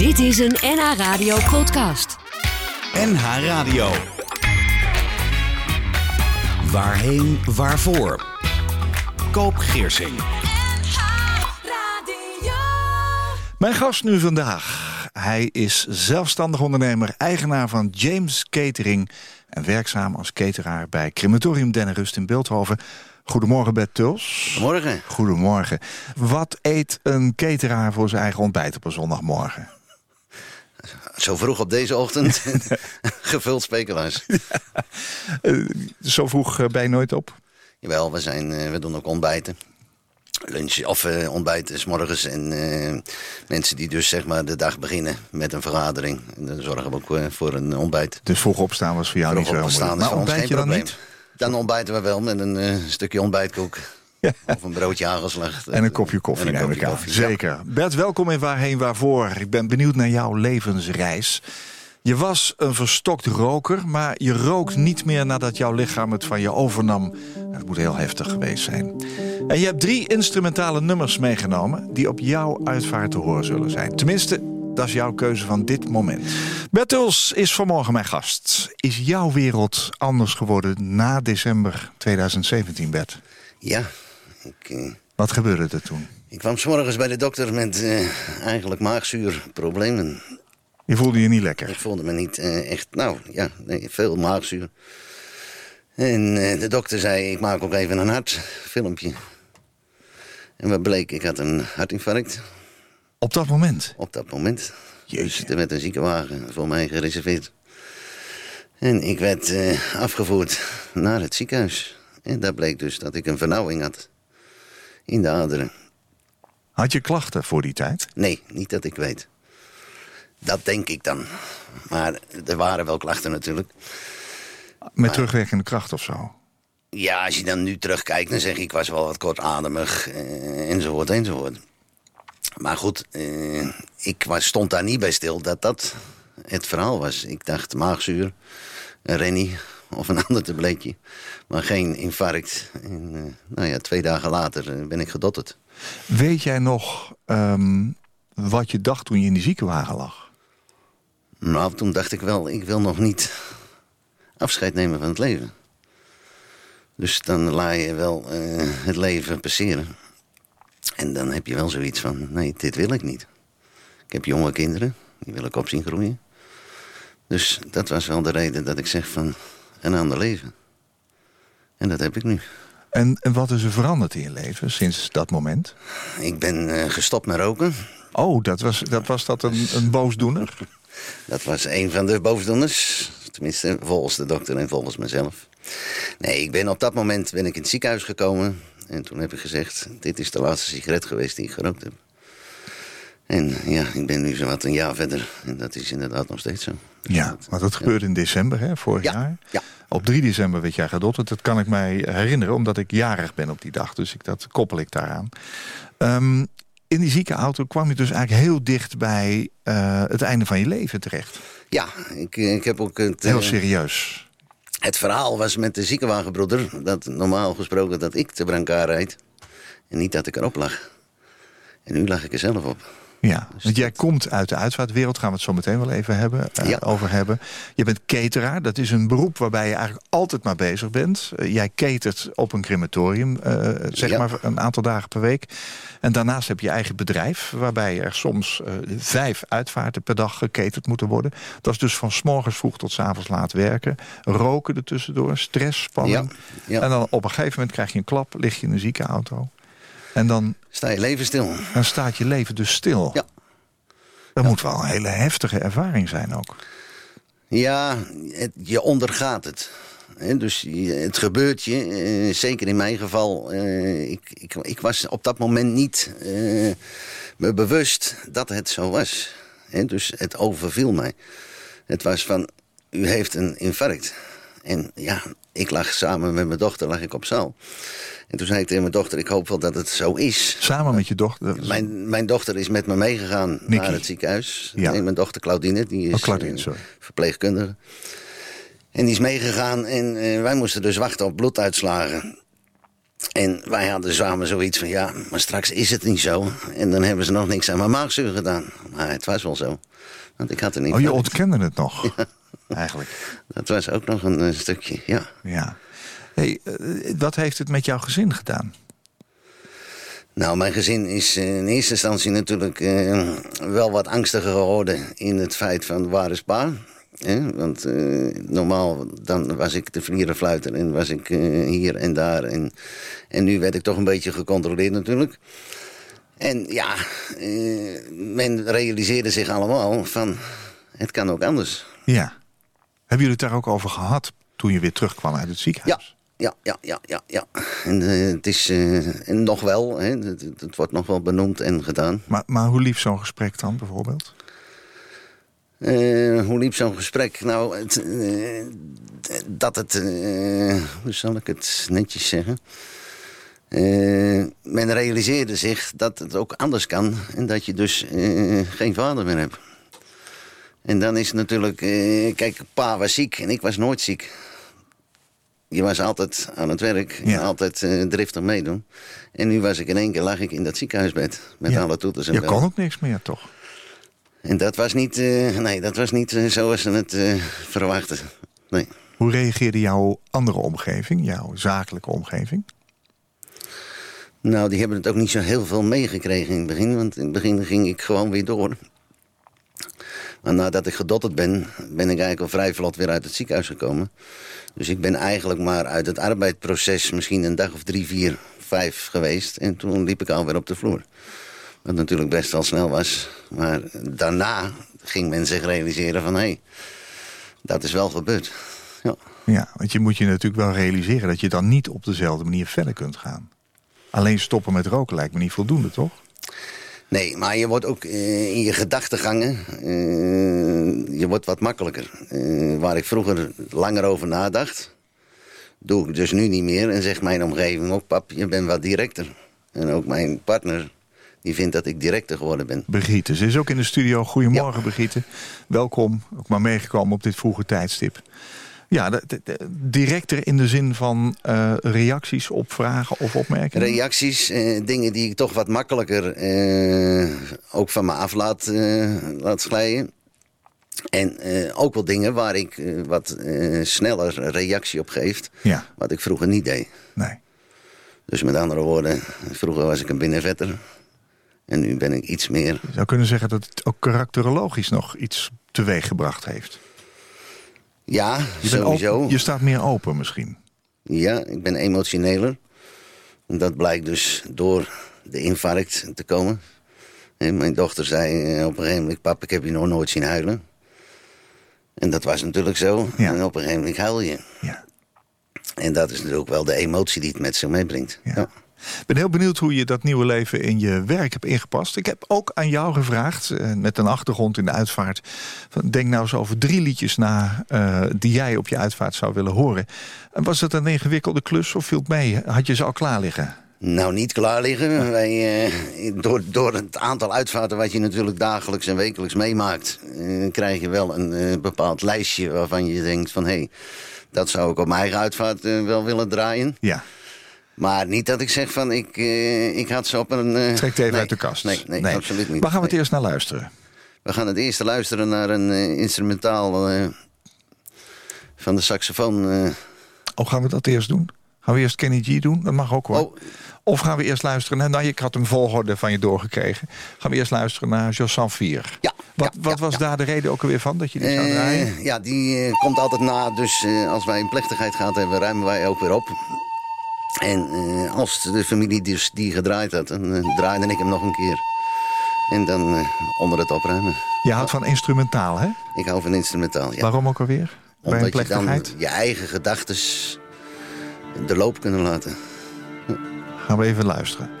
Dit is een NH Radio podcast. NH Radio. Waarheen, waarvoor? Koop Geersing. Mijn gast nu vandaag. Hij is zelfstandig ondernemer, eigenaar van James Catering... en werkzaam als cateraar bij Crematorium Dennenrust in Beeldhoven. Goedemorgen, Bert Tuls. Goedemorgen. Goedemorgen. Wat eet een cateraar voor zijn eigen ontbijt op een zondagmorgen? Zo vroeg op deze ochtend gevuld speculaas. Uh, zo vroeg ben je nooit op? Jawel, we, zijn, uh, we doen ook ontbijten. Lunch of uh, ontbijten s morgens. En uh, mensen die dus zeg maar de dag beginnen met een vergadering. En dan zorgen we ook uh, voor een ontbijt. Dus vroeg opstaan was voor jou vroeg niet zo opstaan is voor ons geen je dan probleem. niet? Dan ontbijten we wel met een stukje ontbijtkoek. Of een broodje hagelslag. En een kopje koffie, En een kopje ja. Zeker. Bert, welkom in Waarheen Waarvoor. Ik ben benieuwd naar jouw levensreis. Je was een verstokt roker, maar je rookt niet meer nadat jouw lichaam het van je overnam. Het moet heel heftig geweest zijn. En je hebt drie instrumentale nummers meegenomen die op jouw uitvaart te horen zullen zijn. Tenminste, dat is jouw keuze van dit moment. Bert Huls is vanmorgen mijn gast. Is jouw wereld anders geworden na december 2017, Bert? Ja, ik, eh, Wat gebeurde er toen? ik kwam s morgens bij de dokter met eh, eigenlijk maagzuurproblemen. Je voelde je niet lekker. Ik voelde me niet eh, echt, nou ja, nee, veel maagzuur. En de dokter zei, ik maak ook even een hartfilmpje. En wat bleek, ik had een hartinfarct Op dat moment? op dat moment. Jeetje. Dus er werd een ziekenwagen voor mij gereserveerd. En ik werd afgevoerd naar het ziekenhuis. En daar bleek dus dat ik een vernauwing had in de aderen. Had je klachten voor die tijd? Nee, niet dat ik weet. Dat denk ik dan. Maar er waren wel klachten natuurlijk. Met terugwerkende kracht of zo? Ja, als je dan nu terugkijkt, dan zeg ik, ik was wel wat kortademig, eh, enzovoort, enzovoort. Maar goed, eh, ik was, stond daar niet bij stil dat dat het verhaal was. Ik dacht maagzuur, rennie of een ander tabletje. Maar geen infarct. En, eh, nou ja, twee dagen later eh, ben ik gedotterd. Weet jij nog ehm, wat je dacht toen je in die ziekenwagen lag? Nou, toen dacht ik wel, ik wil nog niet afscheid nemen van het leven. Dus dan laat je wel eh, het leven passeren. En dan heb je wel zoiets van, nee, dit wil ik niet. Ik heb jonge kinderen, die wil ik op zien groeien. Dus dat was wel de reden dat ik zeg van, een ander leven. En dat heb ik nu. En, en wat is er veranderd in je leven sinds dat moment? Ik ben eh, gestopt met roken. Oh, dat was dat, was dat een, een boosdoener? Dat was een van de boosdoeners. Tenminste, volgens de dokter en volgens mezelf. Nee, ik ben op dat moment ben ik in het ziekenhuis gekomen. En toen heb ik gezegd, dit is de laatste sigaret geweest die ik gerookt heb. En ja, ik ben nu zowat een jaar verder. En dat is inderdaad nog steeds zo. Ja, maar dat gebeurde in december, hè, vorig Ja, jaar. ja. Op 3 december werd jij gedotterd. Dat kan ik mij herinneren, omdat ik jarig ben op die dag. Dus ik, dat koppel ik daaraan. Ehm, in die ziekenauto kwam je dus eigenlijk heel dicht bij eh, het einde van je leven terecht. Ja, ik, ik heb ook het, Heel eh, serieus. het verhaal was met de ziekenwagenbroeder... dat normaal gesproken dat ik te brancard rijd. En niet dat ik erop lag. En nu lag ik er zelf op. Ja, want jij komt uit de uitvaartwereld, gaan we het zo meteen wel even hebben, eh, Ja. over hebben. Je bent cateraar, dat is een beroep waarbij je eigenlijk altijd maar bezig bent. Eh, jij catert op een crematorium, eh, zeg Ja. maar een aantal dagen per week. En daarnaast heb je je eigen bedrijf, waarbij er soms vijf uitvaarten per dag gecaterd moeten worden. Dat is dus van s morgens vroeg tot s avonds laat werken. Roken er tussendoor, stress, spanning. Ja, ja. En dan op een gegeven moment krijg je een klap, lig je in een ziekenauto. En dan, Sta je leven stil. dan staat je leven dus stil. Ja. Dat moet wel een hele heftige ervaring zijn ook. Ja, het- je ondergaat het. Dus het gebeurt je, eh, zeker in mijn geval. eh, ik, ik, ik was op dat moment niet eh, me bewust dat het zo was. Dus het overviel mij. Het was van, u heeft een infarct. En ja, ik lag samen met mijn dochter lag ik op zaal. En toen zei ik tegen mijn dochter, ik hoop wel dat het zo is. Samen met je dochter. Mijn, mijn dochter is met me meegegaan Nicky. naar het ziekenhuis. Ja. Mijn dochter Claudine, die is Oh, Claudine, verpleegkundige. En die is meegegaan en eh, wij moesten dus wachten op bloeduitslagen. En wij hadden samen zoiets van, ja, maar straks is het niet zo. En dan hebben ze nog niks aan mijn maagzuur gedaan. Maar het was wel zo. Want ik had er niet Oh, je ontkende het nog, eigenlijk. Dat was ook nog een, eh, stukje, ja. Ja. Hey, eh, wat heeft het met jouw gezin gedaan? Nou, mijn gezin is eh, in eerste instantie natuurlijk eh, wel wat angstiger geworden in het feit van waar is pa? Hè? Want eh, normaal dan was ik de vlierenfluiter en was ik eh, hier en daar. En, en nu werd ik toch een beetje gecontroleerd natuurlijk. En ja, eh, men realiseerde zich allemaal van het kan ook anders. Ja. Hebben jullie het daar ook over gehad toen je weer terugkwam uit het ziekenhuis? Ja, ja, ja, ja, ja. En eh, het is eh, en nog wel, hè, het, wordt nog wel benoemd en gedaan. Maar, maar hoe liep zo'n gesprek dan bijvoorbeeld? Eh, hoe liep zo'n gesprek? Nou, het, dat het... hoe zal ik het netjes zeggen? Men realiseerde zich dat het ook anders kan... en dat je dus geen vader meer hebt. En dan is het natuurlijk... eh, kijk, pa was ziek en ik was nooit ziek. Je was altijd aan het werk, Ja. altijd eh, driftig meedoen. En nu was ik in één keer lag ik in dat ziekenhuisbed... met Ja. alle toeters en Je bellen. kon ook niks meer, toch? En dat was niet, eh, nee, dat was niet eh, zoals ze het verwachten. Nee. Hoe reageerde jouw andere omgeving, jouw zakelijke omgeving? Nou, die hebben het ook niet zo heel veel meegekregen in het begin. Want in het begin ging ik gewoon weer door. Maar nadat ik gedotterd ben, ben ik eigenlijk al vrij vlot weer uit het ziekenhuis gekomen. Dus ik ben eigenlijk maar uit het arbeidsproces misschien een dag of drie, vier, vijf geweest. En toen liep ik alweer op de vloer. Wat natuurlijk best wel snel was. Maar daarna ging men zich realiseren van... hé, hey, dat is wel gebeurd. Ja. Ja, want je moet je natuurlijk wel realiseren dat je dan niet op dezelfde manier verder kunt gaan. Alleen stoppen met roken lijkt me niet voldoende, toch? Nee, maar je wordt ook eh, in je gedachtegangen... eh, je wordt wat makkelijker. Eh, waar ik vroeger langer over nadacht... doe ik dus nu niet meer. En zegt mijn omgeving ook... pap, je bent wat directer. En ook mijn partner... die vindt dat ik directer geworden ben. Brigitte, ze is ook in de studio. Goedemorgen, Brigitte. Welkom, ook maar meegekomen op dit vroege tijdstip. Ja, de, de- de- directer in de zin van eh, reacties op vragen of opmerkingen? Reacties, eh, dingen die ik toch wat makkelijker... eh, ook van me af laat, laat glijden. En ook wel dingen waar ik wat sneller reactie op geef... Ja, wat ik vroeger niet deed. nee. Dus met andere woorden, vroeger was ik een binnenvetter. En nu ben ik iets meer. Je zou kunnen zeggen dat het ook karakterologisch nog iets teweeg gebracht heeft. Ja, Je, sowieso. open- je staat meer open misschien. Ja, ik ben emotioneler. En dat blijkt dus door de infarct te komen. En mijn dochter zei eh, op een gegeven moment... pap, ik heb je nog nooit zien huilen. En dat was natuurlijk zo. Ja. En op een gegeven moment huil je. Ja. En dat is natuurlijk ook wel de emotie die het met zich meebrengt. Ja. Ja. Ik ben heel benieuwd hoe je dat nieuwe leven in je werk hebt ingepast. Ik heb ook aan jou gevraagd, eh, met een achtergrond in de uitvaart... Denk nou eens over drie liedjes na eh, die jij op je uitvaart zou willen horen. En was het een ingewikkelde klus of viel het mee? Had je ze al klaar liggen? Nou, niet klaar liggen. Wij, eh, door, door het aantal uitvaarten wat je natuurlijk dagelijks en wekelijks meemaakt... eh, krijg je wel een eh, bepaald lijstje waarvan je denkt van... hé, hey, dat zou ik op mijn eigen uitvaart wel willen draaien. Ja, Maar niet dat ik zeg van, ik, eh, ik had ze op een... eh, trek het even nee, uit de kast. Nee, nee, absoluut niet. Waar gaan we het eerst naar luisteren? We gaan het eerst luisteren naar een eh, instrumentaal van de saxofoon... Of gaan we dat eerst doen? Gaan we eerst Kenny G doen? Dat mag ook hoor. Oh, Of gaan we eerst luisteren naar... Nou, ik had een volgorde van je doorgekregen. Gaan we eerst luisteren naar Josan Vier. Ja, Wat, ja, wat ja, was ja. daar de reden ook alweer van dat je die zou draaien? Ja, die komt altijd na. Dus als wij een plechtigheid gehad hebben, ruimen wij ook weer op. En eh, als de familie dus die gedraaid had, dan eh, draaide ik hem nog een keer. En dan eh, onder het opruimen. Je houdt van instrumentaal, hè? Ik hou van instrumentaal, ja. Waarom ook alweer? Bij een Omdat je dan je eigen gedachten de loop kunnen laten. Gaan we even luisteren.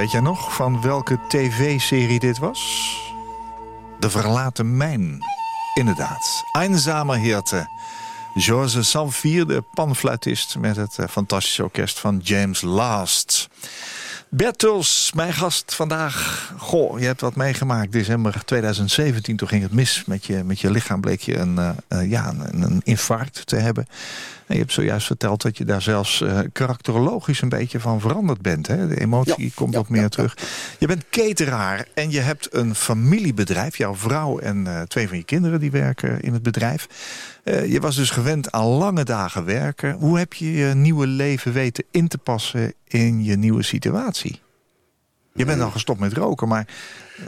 Weet jij nog van welke tv-serie dit was? De Verlaten Mijn. Inderdaad. Eenzame Heerte. Georges Samphir, de panfluitist... met het eh, fantastische orkest van James Last. Bertels, mijn gast vandaag. Goh, je hebt wat meegemaakt. December 2017, toen ging het mis met je, met je lichaam. Bleek je een, uh, ja, een, een, infarct te hebben. En je hebt zojuist verteld dat je daar zelfs uh, karakterologisch een beetje van veranderd bent. Hè? De emotie ja, komt ja, wat meer ja, terug. Je bent cateraar en je hebt een familiebedrijf. Jouw vrouw en twee van je kinderen die werken in het bedrijf. Je was dus gewend aan lange dagen werken. Hoe heb je je nieuwe leven weten in te passen in je nieuwe situatie? Je bent al gestopt met roken, maar...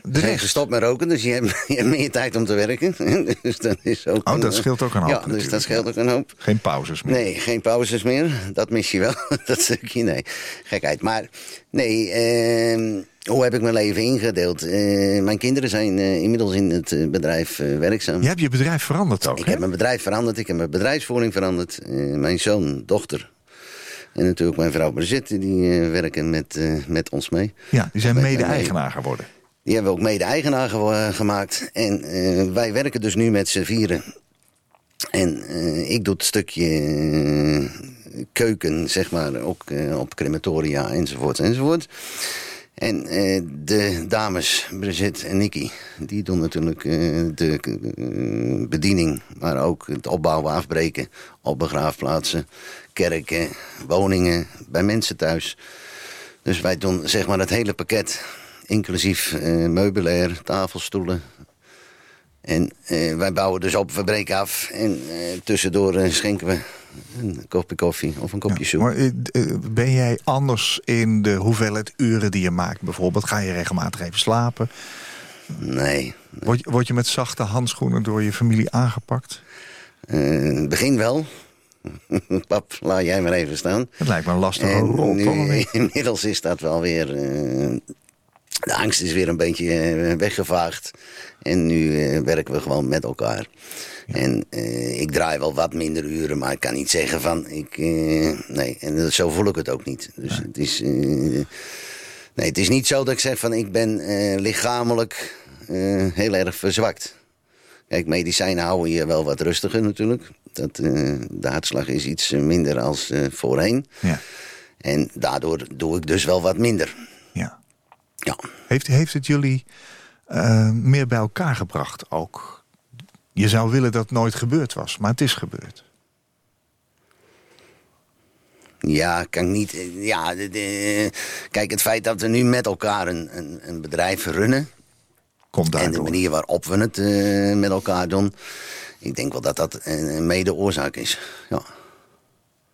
De rest... gestopt met roken, dus je hebt, je hebt, meer tijd om te werken. dus dat is ook oh, dat scheelt ook een hoop. Ja, dus dat scheelt ook een hoop. Geen pauzes meer. Nee, geen pauzes meer. Dat mis je wel, dat stukje, nee. Gekheid. Maar nee, eh, hoe heb ik mijn leven ingedeeld? Uh, mijn kinderen zijn uh, inmiddels in het bedrijf werkzaam. Je hebt je bedrijf veranderd ook, Ik hè? heb mijn bedrijf veranderd, ik heb mijn bedrijfsvoering veranderd. mijn zoon, dochter, en natuurlijk mijn vrouw Brigitte, die werken met, met ons mee. Ja, die zijn mede-eigenaar geworden. Die hebben we ook mede-eigenaar ge gemaakt. En wij werken dus nu met z'n vieren. En ik doe het stukje keuken, zeg maar, ook op crematoria enzovoort enzovoort. En uh, de dames, Brigitte en Nicky, die doen natuurlijk uh, de uh, bediening... maar ook het opbouwen, afbreken op begraafplaatsen, kerken, woningen, bij mensen thuis. Dus wij doen zeg maar het hele pakket, inclusief meubilair, tafelstoelen... En wij bouwen dus op, we breken af en tussendoor schenken we een kopje koffie of een kopje ja, soep. Maar ben jij anders in de hoeveelheid uren die je maakt? Bijvoorbeeld, ga je regelmatig even slapen? Nee. Word, word je met zachte handschoenen door je familie aangepakt? In het begin wel. Pap, laat jij maar even staan. Het lijkt me een lastige rol, toch? Inmiddels is dat wel weer... Uh, de angst is weer een beetje uh, weggevaagd. En nu werken we gewoon met elkaar. Ja. En uh, ik draai wel wat minder uren, maar ik kan niet zeggen van... Ik, uh, nee, en zo voel ik het ook niet. Dus het is... Nee, het is niet zo dat ik zeg van ik ben lichamelijk heel erg verzwakt. Kijk, medicijnen houden je wel wat rustiger natuurlijk. Dat, de hartslag is iets minder als voorheen. Ja. En daardoor doe ik dus wel wat minder. Ja. Heeft, heeft het jullie meer bij elkaar gebracht ook? Je zou willen dat het nooit gebeurd was, maar het is gebeurd. Ja, kan niet. Ja, de, de, kijk, het feit dat we nu met elkaar een, een, een bedrijf runnen. Komt daardoor. En de manier waarop we het uh, met elkaar doen. Ik denk wel dat dat een mede-oorzaak is. Ja.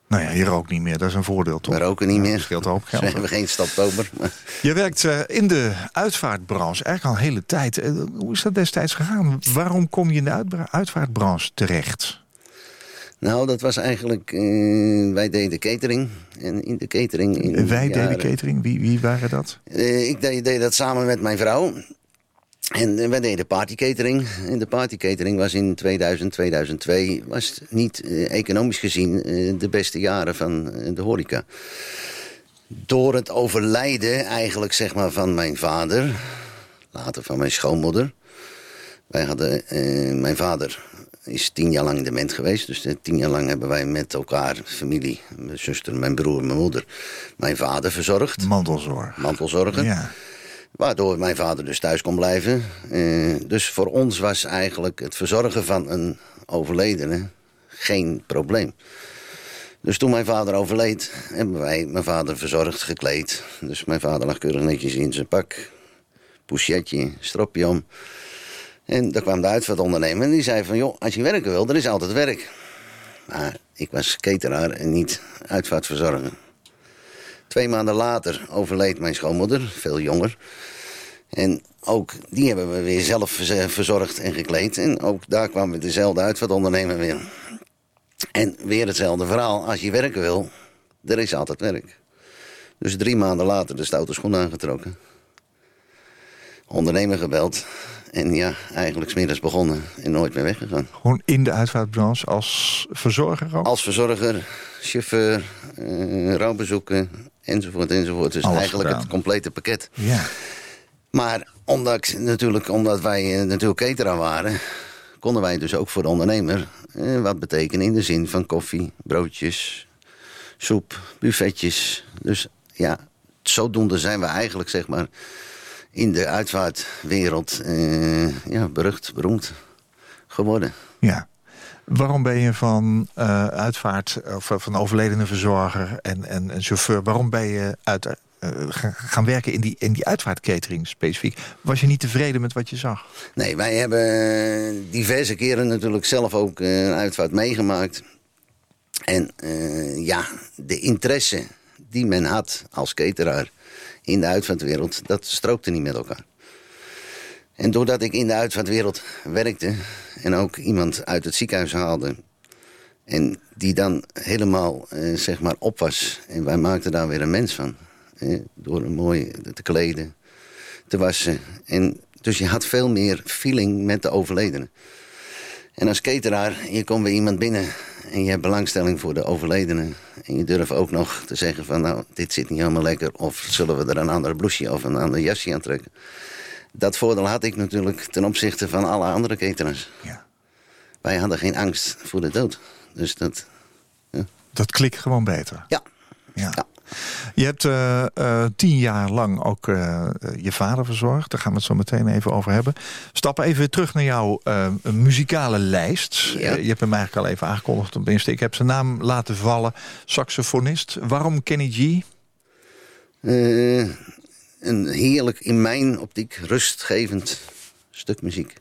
Nou ja, je rookt niet meer, dat is een voordeel toch? We roken niet meer. Dat scheelt ook geld. We hebben geen staptober. Maar... Je werkt uh, in de uitvaartbranche eigenlijk al een hele tijd. Uh, hoe is dat destijds gegaan? Waarom kom je in de uitvaartbranche terecht? Nou, dat was eigenlijk... Uh, wij deden catering. En in de catering... In wij deden catering? Wie, wie waren dat? ik deed, deed dat samen met mijn vrouw. En wij deden partycatering. En de partycatering was in 2000, 2002... was niet uh, economisch gezien uh, de beste jaren van de horeca. Door het overlijden eigenlijk zeg maar van mijn vader... later van mijn schoonmoeder... wij hadden... mijn vader is tien jaar lang dement geweest. Dus tien jaar lang hebben wij met elkaar, familie... mijn zuster, mijn broer, mijn moeder... mijn vader verzorgd. Mantelzorg. Mantelzorgen. Ja. Waardoor mijn vader dus thuis kon blijven. Uh, dus voor ons was eigenlijk het verzorgen van een overledene geen probleem. Dus toen mijn vader overleed, hebben wij mijn vader verzorgd, gekleed. Dus mijn vader lag keurig netjes in zijn pak. Pouchetje, stropje om. En daar kwam de uitvaartondernemer en die zei van... joh, als je werken wil, er is altijd werk. Maar ik was cateraar en niet uitvaartverzorger. Twee maanden later overleed mijn schoonmoeder, veel jonger. En ook die hebben we weer zelf verzorgd en gekleed. En ook daar kwam we dezelfde wat ondernemen weer. En weer hetzelfde verhaal. Als je werken wil, er is altijd werk. Dus drie maanden later de stoute schoen aangetrokken. Ondernemer gebeld. En ja, eigenlijk smiddags begonnen en nooit meer weggegaan. Gewoon in de uitvaartbranche als verzorger ook? Als verzorger, chauffeur, uh, rouwbezoeken enzovoort, enzovoort. Dus Alles eigenlijk gedaan. het complete pakket. Ja. Maar omdat, ik- natuurlijk, omdat wij eh, natuurlijk cateraar waren... konden wij dus ook voor de ondernemer eh, wat betekenen... in de zin van koffie, broodjes, soep, buffetjes. Dus ja, zodoende zijn we eigenlijk, zeg maar... in de uitvaartwereld eh, ja, berucht, beroemd geworden. ja. Waarom ben je van eh, uitvaart, of van overledene verzorger en, en, en chauffeur... waarom ben je uit, eh, gaan- werken in die, in die uitvaartcatering specifiek? Was je niet tevreden met wat je zag? Nee, wij hebben diverse keren natuurlijk zelf ook eh, een uitvaart meegemaakt. En eh, ja, de interesse die men had als cateraar in de uitvaartwereld, dat strookte niet met elkaar. En doordat ik in de uitvaartwereld werkte en ook iemand uit het ziekenhuis haalde... en die dan helemaal eh, zeg maar op was en wij maakten daar weer een mens van... eh, door een mooi te kleden, te wassen. En dus je had veel meer feeling met de overledene. En als cateraar, je komt bij iemand binnen en je hebt belangstelling voor de overledene. En je durft ook nog te zeggen van nou, dit zit niet helemaal lekker. Of zullen we er een ander blouseje of een ander jasje aan trekken. Dat voordeel had ik natuurlijk ten opzichte van alle andere cateraars. Ja. Wij hadden geen angst voor de dood. Dus dat, Dat klikt gewoon beter. ja. Ja. Ja. Je hebt eh, eh, tien jaar lang ook eh, je vader verzorgd. Daar gaan we het zo meteen even over hebben. Stappen even weer terug naar jouw muzikale lijst. Ja. Je hebt hem eigenlijk al even aangekondigd. Tenminste, ik heb zijn naam laten vallen. Saxofonist. Waarom Kenny G? Een heerlijk, in mijn optiek, rustgevend stuk muziek.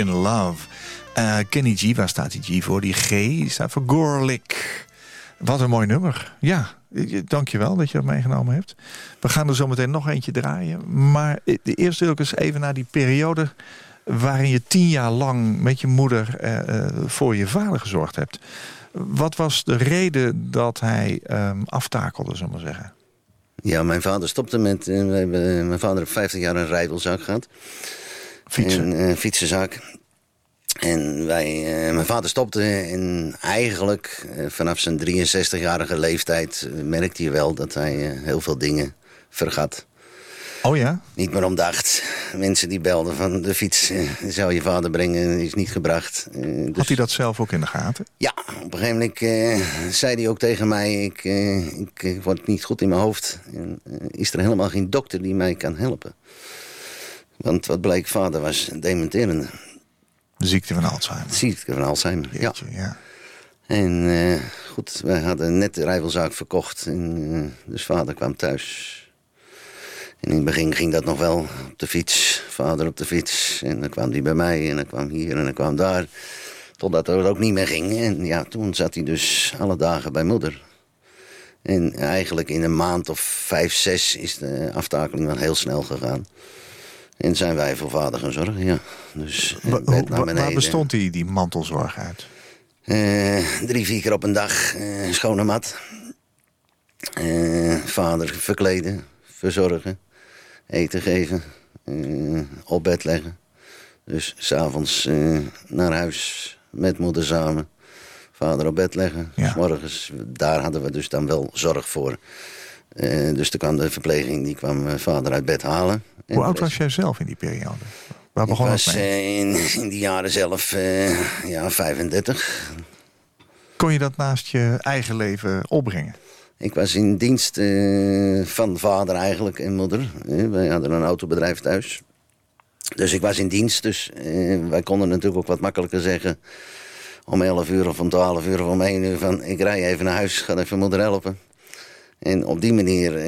In Love. Uh, Kenny G, waar staat die G voor? Die G staat voor Gorlick. Wat een mooi nummer. Ja, dankjewel dat je dat meegenomen hebt. We gaan er zo meteen nog eentje draaien. Maar eerst wil ik eens even naar die periode... waarin je tien jaar lang met je moeder uh, voor je vader gezorgd hebt. Wat was de reden dat hij um, aftakelde, zullen we maar zeggen? Ja, mijn vader stopte met... Mijn vader heeft 50 jaar een rijdelzaak gehad. Fietsen? Een uh, fietsenzaak. En wij, uh, mijn vader stopte en eigenlijk vanaf zijn 63-jarige leeftijd... merkte hij wel dat hij heel veel dingen vergat. Oh ja? Niet meer omdacht. Mensen die belden van de fiets eh, zou je vader brengen, is niet gebracht. Eh, dus... Had hij dat zelf ook in de gaten? Ja, op een gegeven moment eh, zei hij ook tegen mij... Ik, eh, ik, ik, word niet goed in mijn hoofd. En, eh, is er helemaal geen dokter die mij kan helpen? Want wat bleek, vader was dementerende. De ziekte van Alzheimer? De ziekte van Alzheimer, Jeetje, ja. ja. En eh, goed, wij hadden net de rijvelzaak verkocht. En, dus vader kwam thuis en in het begin ging dat nog wel op de fiets. Vader op de fiets. En dan kwam hij bij mij en dan kwam hier en dan kwam daar. Totdat het ook niet meer ging. En ja, toen zat hij dus alle dagen bij moeder. En eigenlijk in een maand of vijf, zes is de aftakeling wel heel snel gegaan. En zijn wij voor vader gaan zorgen, ja. Dus, Wa waar bestond die, die mantelzorg uit? Uh, drie, vier keer op een dag uh, schone mat. Uh, vader verkleden, verzorgen eten geven, op bed leggen. Dus s'avonds naar huis met moeder samen. Vader op bed leggen. Ja. morgens, daar hadden we dus dan wel zorg voor. Uh, dus toen kwam de verpleging, die kwam vader uit bed halen. Hoe oud was jij zelf in die periode? Waar begon ik was in, in die jaren zelf ja, 35. Kon je dat naast je eigen leven opbrengen? Ik was in dienst uh, van vader eigenlijk en moeder. Wij hadden een autobedrijf thuis. Dus ik was in dienst. Dus wij konden natuurlijk ook wat makkelijker zeggen... om 11 uur of om 12 uur of om 1 uur van... ik rij even naar huis, ga even moeder helpen. En op die manier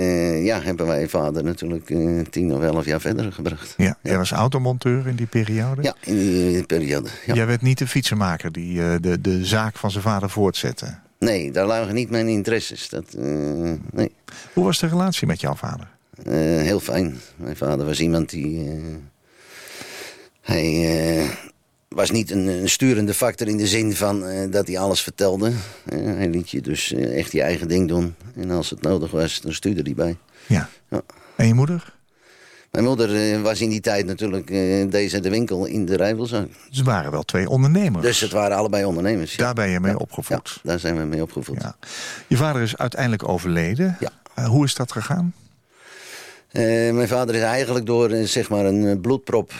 ja, hebben wij vader natuurlijk tien of elf jaar verder gebracht. Ja, jij was automonteur in die periode? Ja, in die periode. Ja. Jij werd niet de fietsenmaker die de, de zaak van zijn vader voortzette? Nee, daar lagen niet mijn interesses. Dat, uh, nee. Hoe was de relatie met jouw vader? Uh, heel fijn. Mijn vader was iemand die... Hij was niet een, een, sturende factor in de zin van dat hij alles vertelde. hij liet je dus echt je eigen ding doen. En als het nodig was, dan stuurde hij bij. Ja. ja. En je moeder? Mijn moeder was in die tijd natuurlijk deze de winkel in de Rijvelzaak. Ze waren wel twee ondernemers. Dus het waren allebei ondernemers. Ja. Daar ben je mee opgevoed. Daar zijn we mee opgevoed. Ja. Je vader is uiteindelijk overleden. Ja. Hoe is dat gegaan? Mijn vader is eigenlijk door zeg maar een bloedprop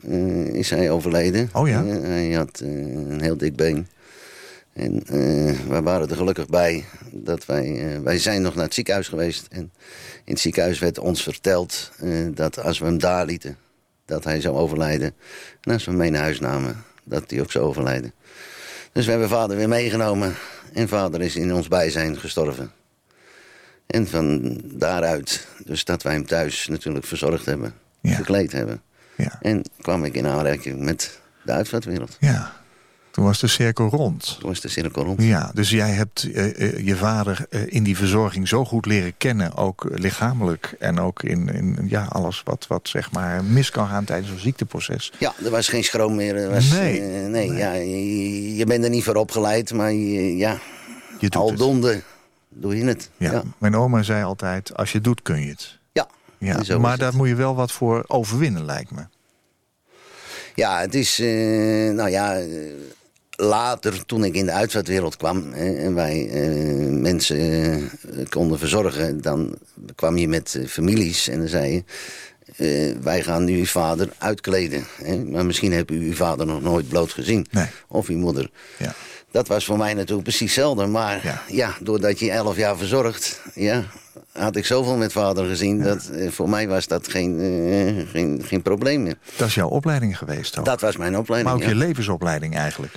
uh, is hij overleden. Oh ja? hij had een heel dik been. En wij waren er gelukkig bij dat wij... wij zijn nog naar het ziekenhuis geweest en in het ziekenhuis werd ons verteld dat als we hem daar lieten, dat hij zou overlijden. En als we hem mee naar huis namen, dat hij ook zou overlijden. Dus we hebben vader weer meegenomen. En vader is in ons bijzijn gestorven. En van daaruit, dus dat wij hem thuis natuurlijk verzorgd hebben, ja. gekleed hebben. Ja. En kwam ik in aanraking met de uitvaartwereld. Ja. Toen was de cirkel rond. Toen was de cirkel rond. Ja, dus jij hebt uh, uh, je vader uh, in die verzorging zo goed leren kennen. Ook lichamelijk en ook in, in ja, alles wat, wat zeg maar mis kan gaan tijdens een ziekteproces. Ja, er was geen schroom meer. Er was, nee. nee. nee. Ja, je, je, bent er niet voor opgeleid, maar je, ja, je doet aldoende het. doe je het. Ja, ja, Mijn oma zei altijd, als je doet kun je het. Ja, maar daar moet je wel wat voor overwinnen lijkt me. Ja, het is, nou ja later, toen ik in de uitvaartwereld kwam hè, en wij uh, mensen uh, konden verzorgen, dan kwam je met families en dan zei je. wij gaan nu uw vader uitkleden. Hè? Maar misschien heb u uw vader nog nooit bloot gezien. Nee. Of uw moeder. Ja. Dat was voor mij natuurlijk precies hetzelfde. Maar ja. ja. doordat je elf jaar verzorgt... Ja, had ik zoveel met vader gezien. Ja. Dat, voor mij was dat geen, geen, geen probleem meer. Dat is jouw opleiding geweest ook? Dat was mijn opleiding, Maar ook ja. je levensopleiding eigenlijk?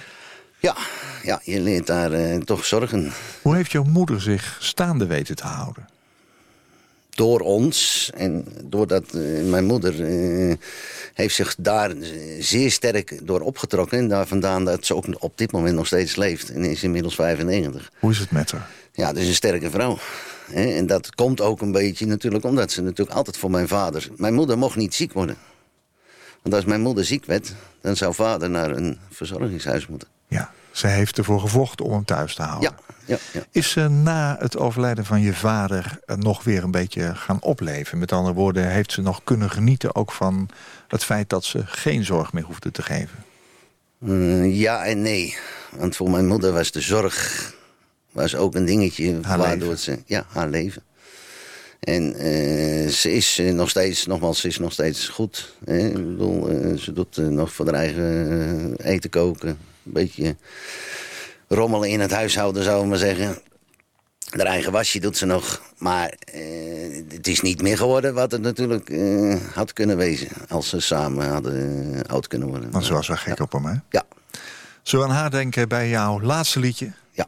Ja, ja je leert daar uh, toch zorgen. Hoe heeft jouw moeder zich staande weten te houden? door ons en doordat eh, mijn moeder eh, heeft zich daar zeer sterk door opgetrokken. En daar vandaan dat ze ook op dit moment nog steeds leeft. En is inmiddels 95. Hoe is het met haar? Ja, is een sterke vrouw. En dat komt ook een beetje natuurlijk omdat ze natuurlijk altijd voor mijn vader... Mijn moeder mocht niet ziek worden. Want als mijn moeder ziek werd, dan zou vader naar een verzorgingshuis moeten. Ja, ze heeft ervoor gevochten om hem thuis te houden. Ja, ja, ja. Is ze na het overlijden van je vader eh, nog weer een beetje gaan opleven? Met andere woorden, heeft ze nog kunnen genieten ook van het feit dat ze geen zorg meer hoefde te geven? Eh, ja en nee. Want voor mijn moeder was de zorg was ook een dingetje Haar waardoor leven. ze... Ja, haar leven. En eh, ze is eh, nog steeds, nogmaals, ze is nog steeds goed. Hè? Ik bedoel, eh, ze doet nog voor haar eigen eten koken. Een beetje rommelen in het huishouden, zou ik maar zeggen. Haar eigen wasje doet ze nog. Maar het is niet meer geworden wat het natuurlijk had kunnen wezen. Als ze samen hadden oud kunnen worden. Want ze was wel gek op hem, hè? Ja, Zullen we aan haar denken bij jouw laatste liedje? ja.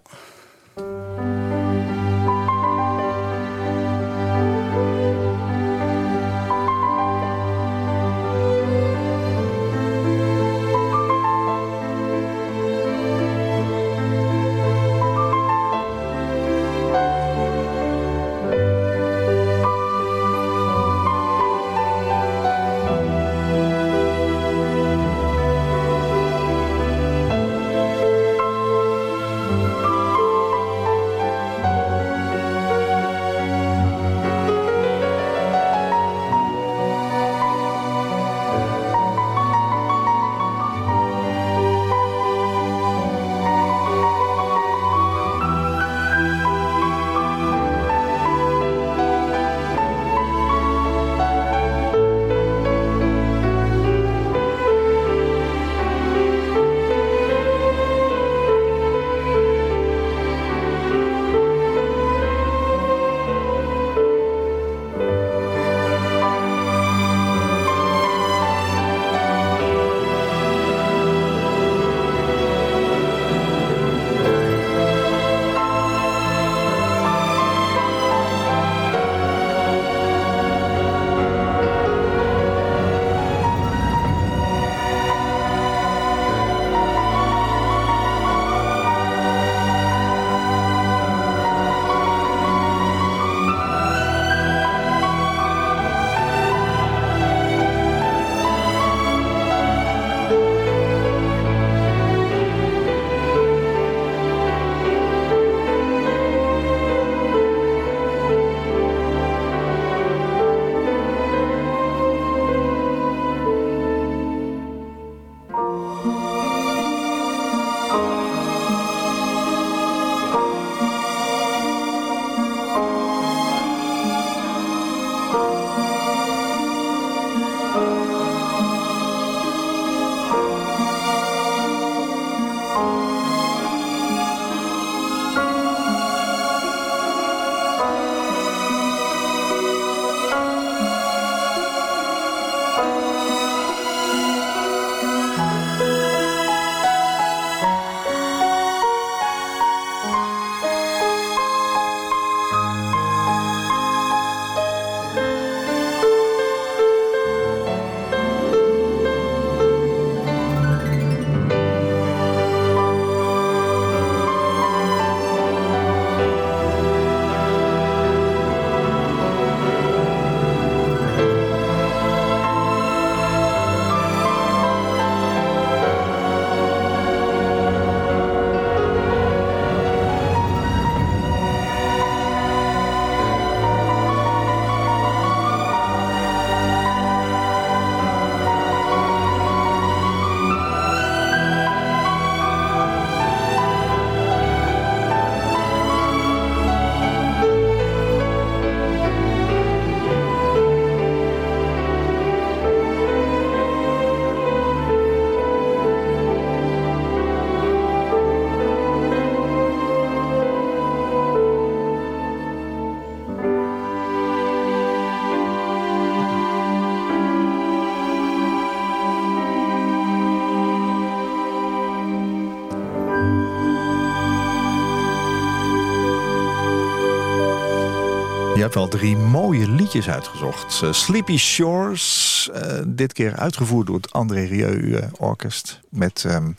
Heb wel drie mooie liedjes uitgezocht. Uh, Sleepy Shores, uh, dit keer uitgevoerd door het André Rieu uh, Orkest. Met um,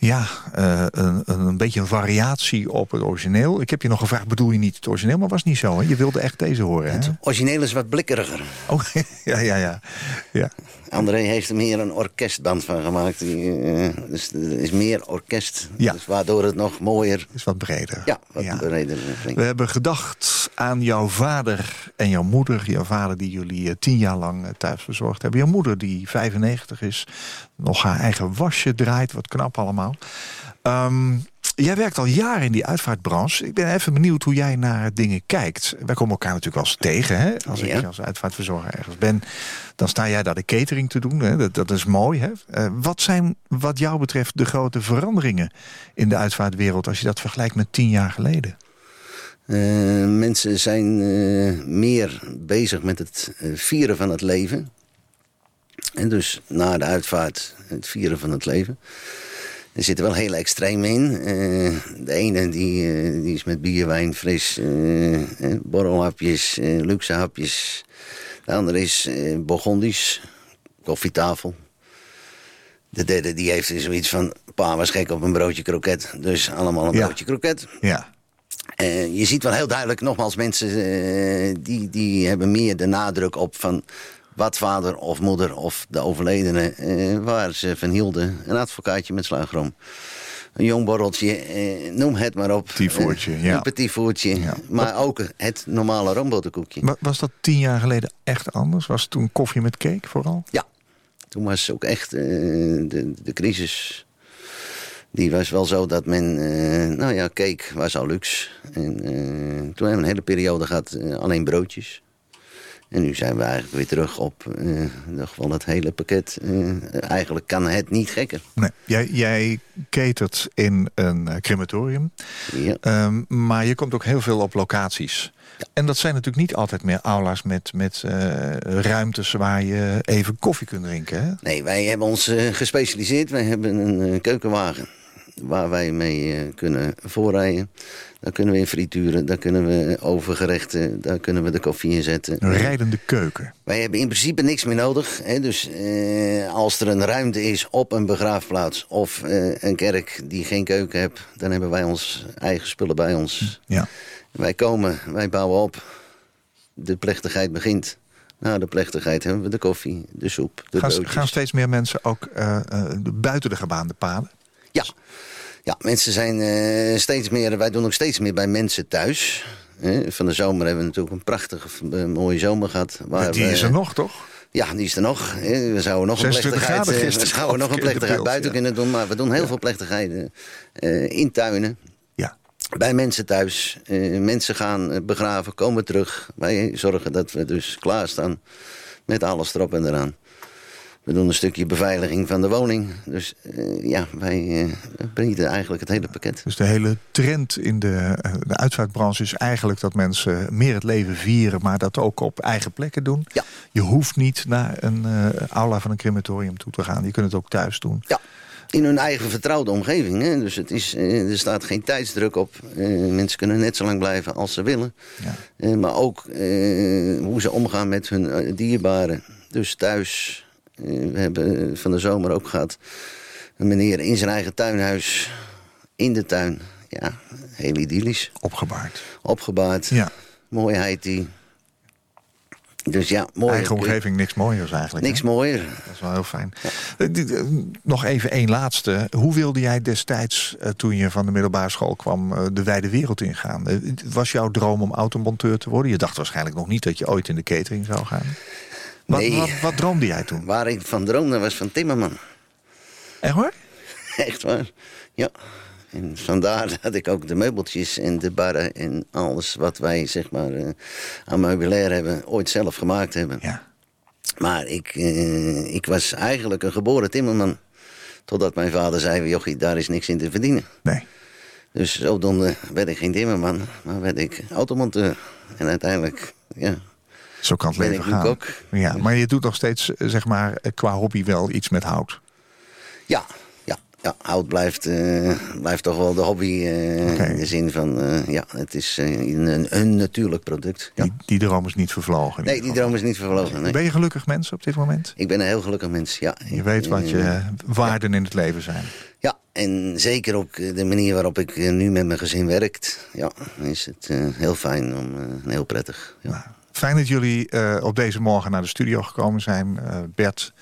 ja, een, een, beetje een variatie op het origineel. Ik heb je nog gevraagd, bedoel je niet het origineel? Maar was niet zo, hè? Je wilde echt deze horen, hè? Het origineel is wat blikkeriger. Oh, ja, ja, ja. ja. André heeft er meer een orkestband van gemaakt. dus er is meer orkest. Ja. Dus waardoor het nog mooier... is wat breder. Ja, wat Ja. breder. We hebben gedacht aan jouw vader en jouw moeder. Jouw vader die jullie eh, tien jaar lang eh, thuis verzorgd hebben. Jouw moeder die 95 is. Nog haar eigen wasje draait. Wat knap allemaal. Ehm, jij werkt al jaren in die uitvaartbranche. Ik ben even benieuwd hoe jij naar dingen kijkt. Wij komen elkaar natuurlijk wel eens tegen. Hè? Als Ja. ik als uitvaartverzorger ergens ben, dan sta jij daar de catering te doen. Hè? Dat, dat is mooi. Hè? Eh, wat zijn wat jou betreft de grote veranderingen in de uitvaartwereld... als je dat vergelijkt met tien jaar geleden? Eh, mensen zijn eh, meer bezig met het vieren van het leven. En dus na de uitvaart het vieren van het leven. Er zitten wel hele extreem in. Eh, de ene die, eh, die is met bier, wijn, fris, eh, borrelhapjes, luxe hapjes. De andere is Burgondisch, koffietafel. De derde die heeft zoiets van... pa was gek op een broodje kroket, dus allemaal een Ja. broodje kroket. Ja, je ziet wel heel duidelijk, nogmaals, mensen die, die hebben meer de nadruk op van wat vader of moeder of de overledene, eh, waar ze van hielden. Een advocaatje met slagroom. Een jong borreltje, eh, noem het maar op. Petit voertje, Eh, ja. Een petit voertje, Ja. maar ook het normale roomboterkoekje. Wa- Was dat tien jaar geleden echt anders? Was het toen koffie met cake vooral? Ja, toen was ook echt eh, de, de crisis. Die was wel zo dat men, eh, nou ja, cake was al luxe. En eh, toen hebben we een hele periode gehad eh, alleen broodjes. En nu zijn we eigenlijk weer terug op eh, nog wel het hele pakket. Eh, eigenlijk kan het niet gekker. Nee. Jij, jij catert in een eh, crematorium. Ja. Ehm, maar je komt ook heel veel op locaties. En dat zijn natuurlijk niet altijd meer aula's met, met ruimtes waar je even koffie kunt drinken. Hè? Nee, wij hebben ons gespecialiseerd. Wij hebben een keukenwagen waar wij mee eh, kunnen voorrijden. Daar kunnen we in frituren, daar kunnen we overgerechten, daar kunnen we de koffie in zetten. Een rijdende keuken. Wij hebben in principe niks meer nodig. Hè? Dus eh, als er een ruimte is op een begraafplaats of eh, een kerk die geen keuken heeft, dan hebben wij ons eigen spullen bij ons. Ja. Wij komen, wij bouwen op. De plechtigheid begint. Na de plechtigheid hebben we de koffie, de soep, de Gaan, broodjes. gaan steeds meer mensen ook eh, eh, buiten de gebaande paden? Ja. ja, mensen zijn eh, steeds meer... Wij doen ook steeds meer bij mensen thuis. Hè, Van de zomer hebben we natuurlijk een prachtige, eh, mooie zomer gehad. Waar die we- is er nog, toch? Ja, die is er nog. hè. We zouden nog een 26 plechtigheid, graden eh, we zouden nog een plechtigheid beeld, buiten ja. kunnen doen. Maar we doen heel veel plechtigheden in tuinen. Ja. Bij mensen thuis. Mensen gaan begraven, komen terug. Wij zorgen dat we dus klaarstaan met alles erop en eraan. We doen een stukje beveiliging van de woning. Dus eh, ja, wij eh bieden eigenlijk het hele pakket. Dus de hele trend in de, eh, de uitvaartbranche is eigenlijk dat mensen meer het leven vieren, maar dat ook op eigen plekken doen. Ja. Je hoeft niet naar een aula van een crematorium toe te gaan. Je kunt het ook thuis doen. Ja, in hun eigen vertrouwde omgeving. Hè? Dus het is, er staat geen tijdsdruk op. Mensen kunnen net zo lang blijven als ze willen. Ja. Maar ook hoe ze omgaan met hun dierbaren. Dus thuis. Eh, we hebben van de zomer ook gehad. Een meneer in zijn eigen tuinhuis. In de tuin. Ja, heel idyllisch. Opgebaard. Opgebaard. Ja. Mooiheid die. Dus ja, mooi. Eigen omgeving, niks mooiers eigenlijk. Niks hè? mooier. Dat is wel heel fijn. Eh, eh, Nog even één laatste. Hoe wilde jij destijds, eh, toen je van de middelbare school kwam, eh, de wijde wereld ingaan? Eh, Was jouw droom om automonteur te worden? Je dacht waarschijnlijk nog niet dat je ooit in de catering zou gaan. Wat, Nee. wat, wat droomde jij toen? Waar ik van droomde was van Timmerman. Echt hoor? Echt waar. Ja. En vandaar dat ik ook de meubeltjes en de barren en alles wat wij zeg maar eh, aan meubilair hebben, ooit zelf gemaakt hebben. Ja. Maar ik, eh, ik was eigenlijk een geboren timmerman. Totdat mijn vader zei, jochie, daar is niks in te verdienen. Nee. Dus zodoende werd ik geen timmerman, maar werd ik automonteur. En uiteindelijk, ja, Zo kan het Ben leven gaan. kok. Ja, maar je doet nog steeds, eh, zeg maar, eh, qua hobby wel iets met hout. ja, ja. ja, hout blijft, eh, blijft toch wel de hobby. In de zin van, ja, het is een, een natuurlijk product. Ja. Die, die droom is niet vervlogen. Nee, die droom is niet vervlogen. Nee. Ben je gelukkig mens op dit moment? Ik ben een heel gelukkig mens, ja. Je weet wat je waarden in het leven zijn. Ja, en zeker ook de manier waarop ik nu met mijn gezin werkt. Ja, is het heel fijn om, heel prettig. Ja. Fijn dat jullie eh, op deze morgen naar de studio gekomen zijn. eh, Bert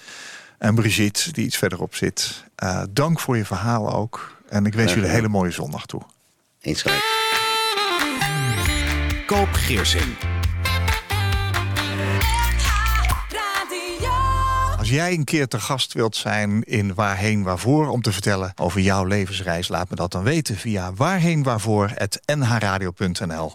en Brigitte, die iets verderop zit. Eh, dank voor je verhaal ook. En ik wens jullie een hele mooie zondag toe. Eens gelijk. Koop Geersing. Als jij een keer te gast wilt zijn in Waarheen Waarvoor... om te vertellen over jouw levensreis, laat me dat dan weten... via waarheenwaarvoor.nhradio.nl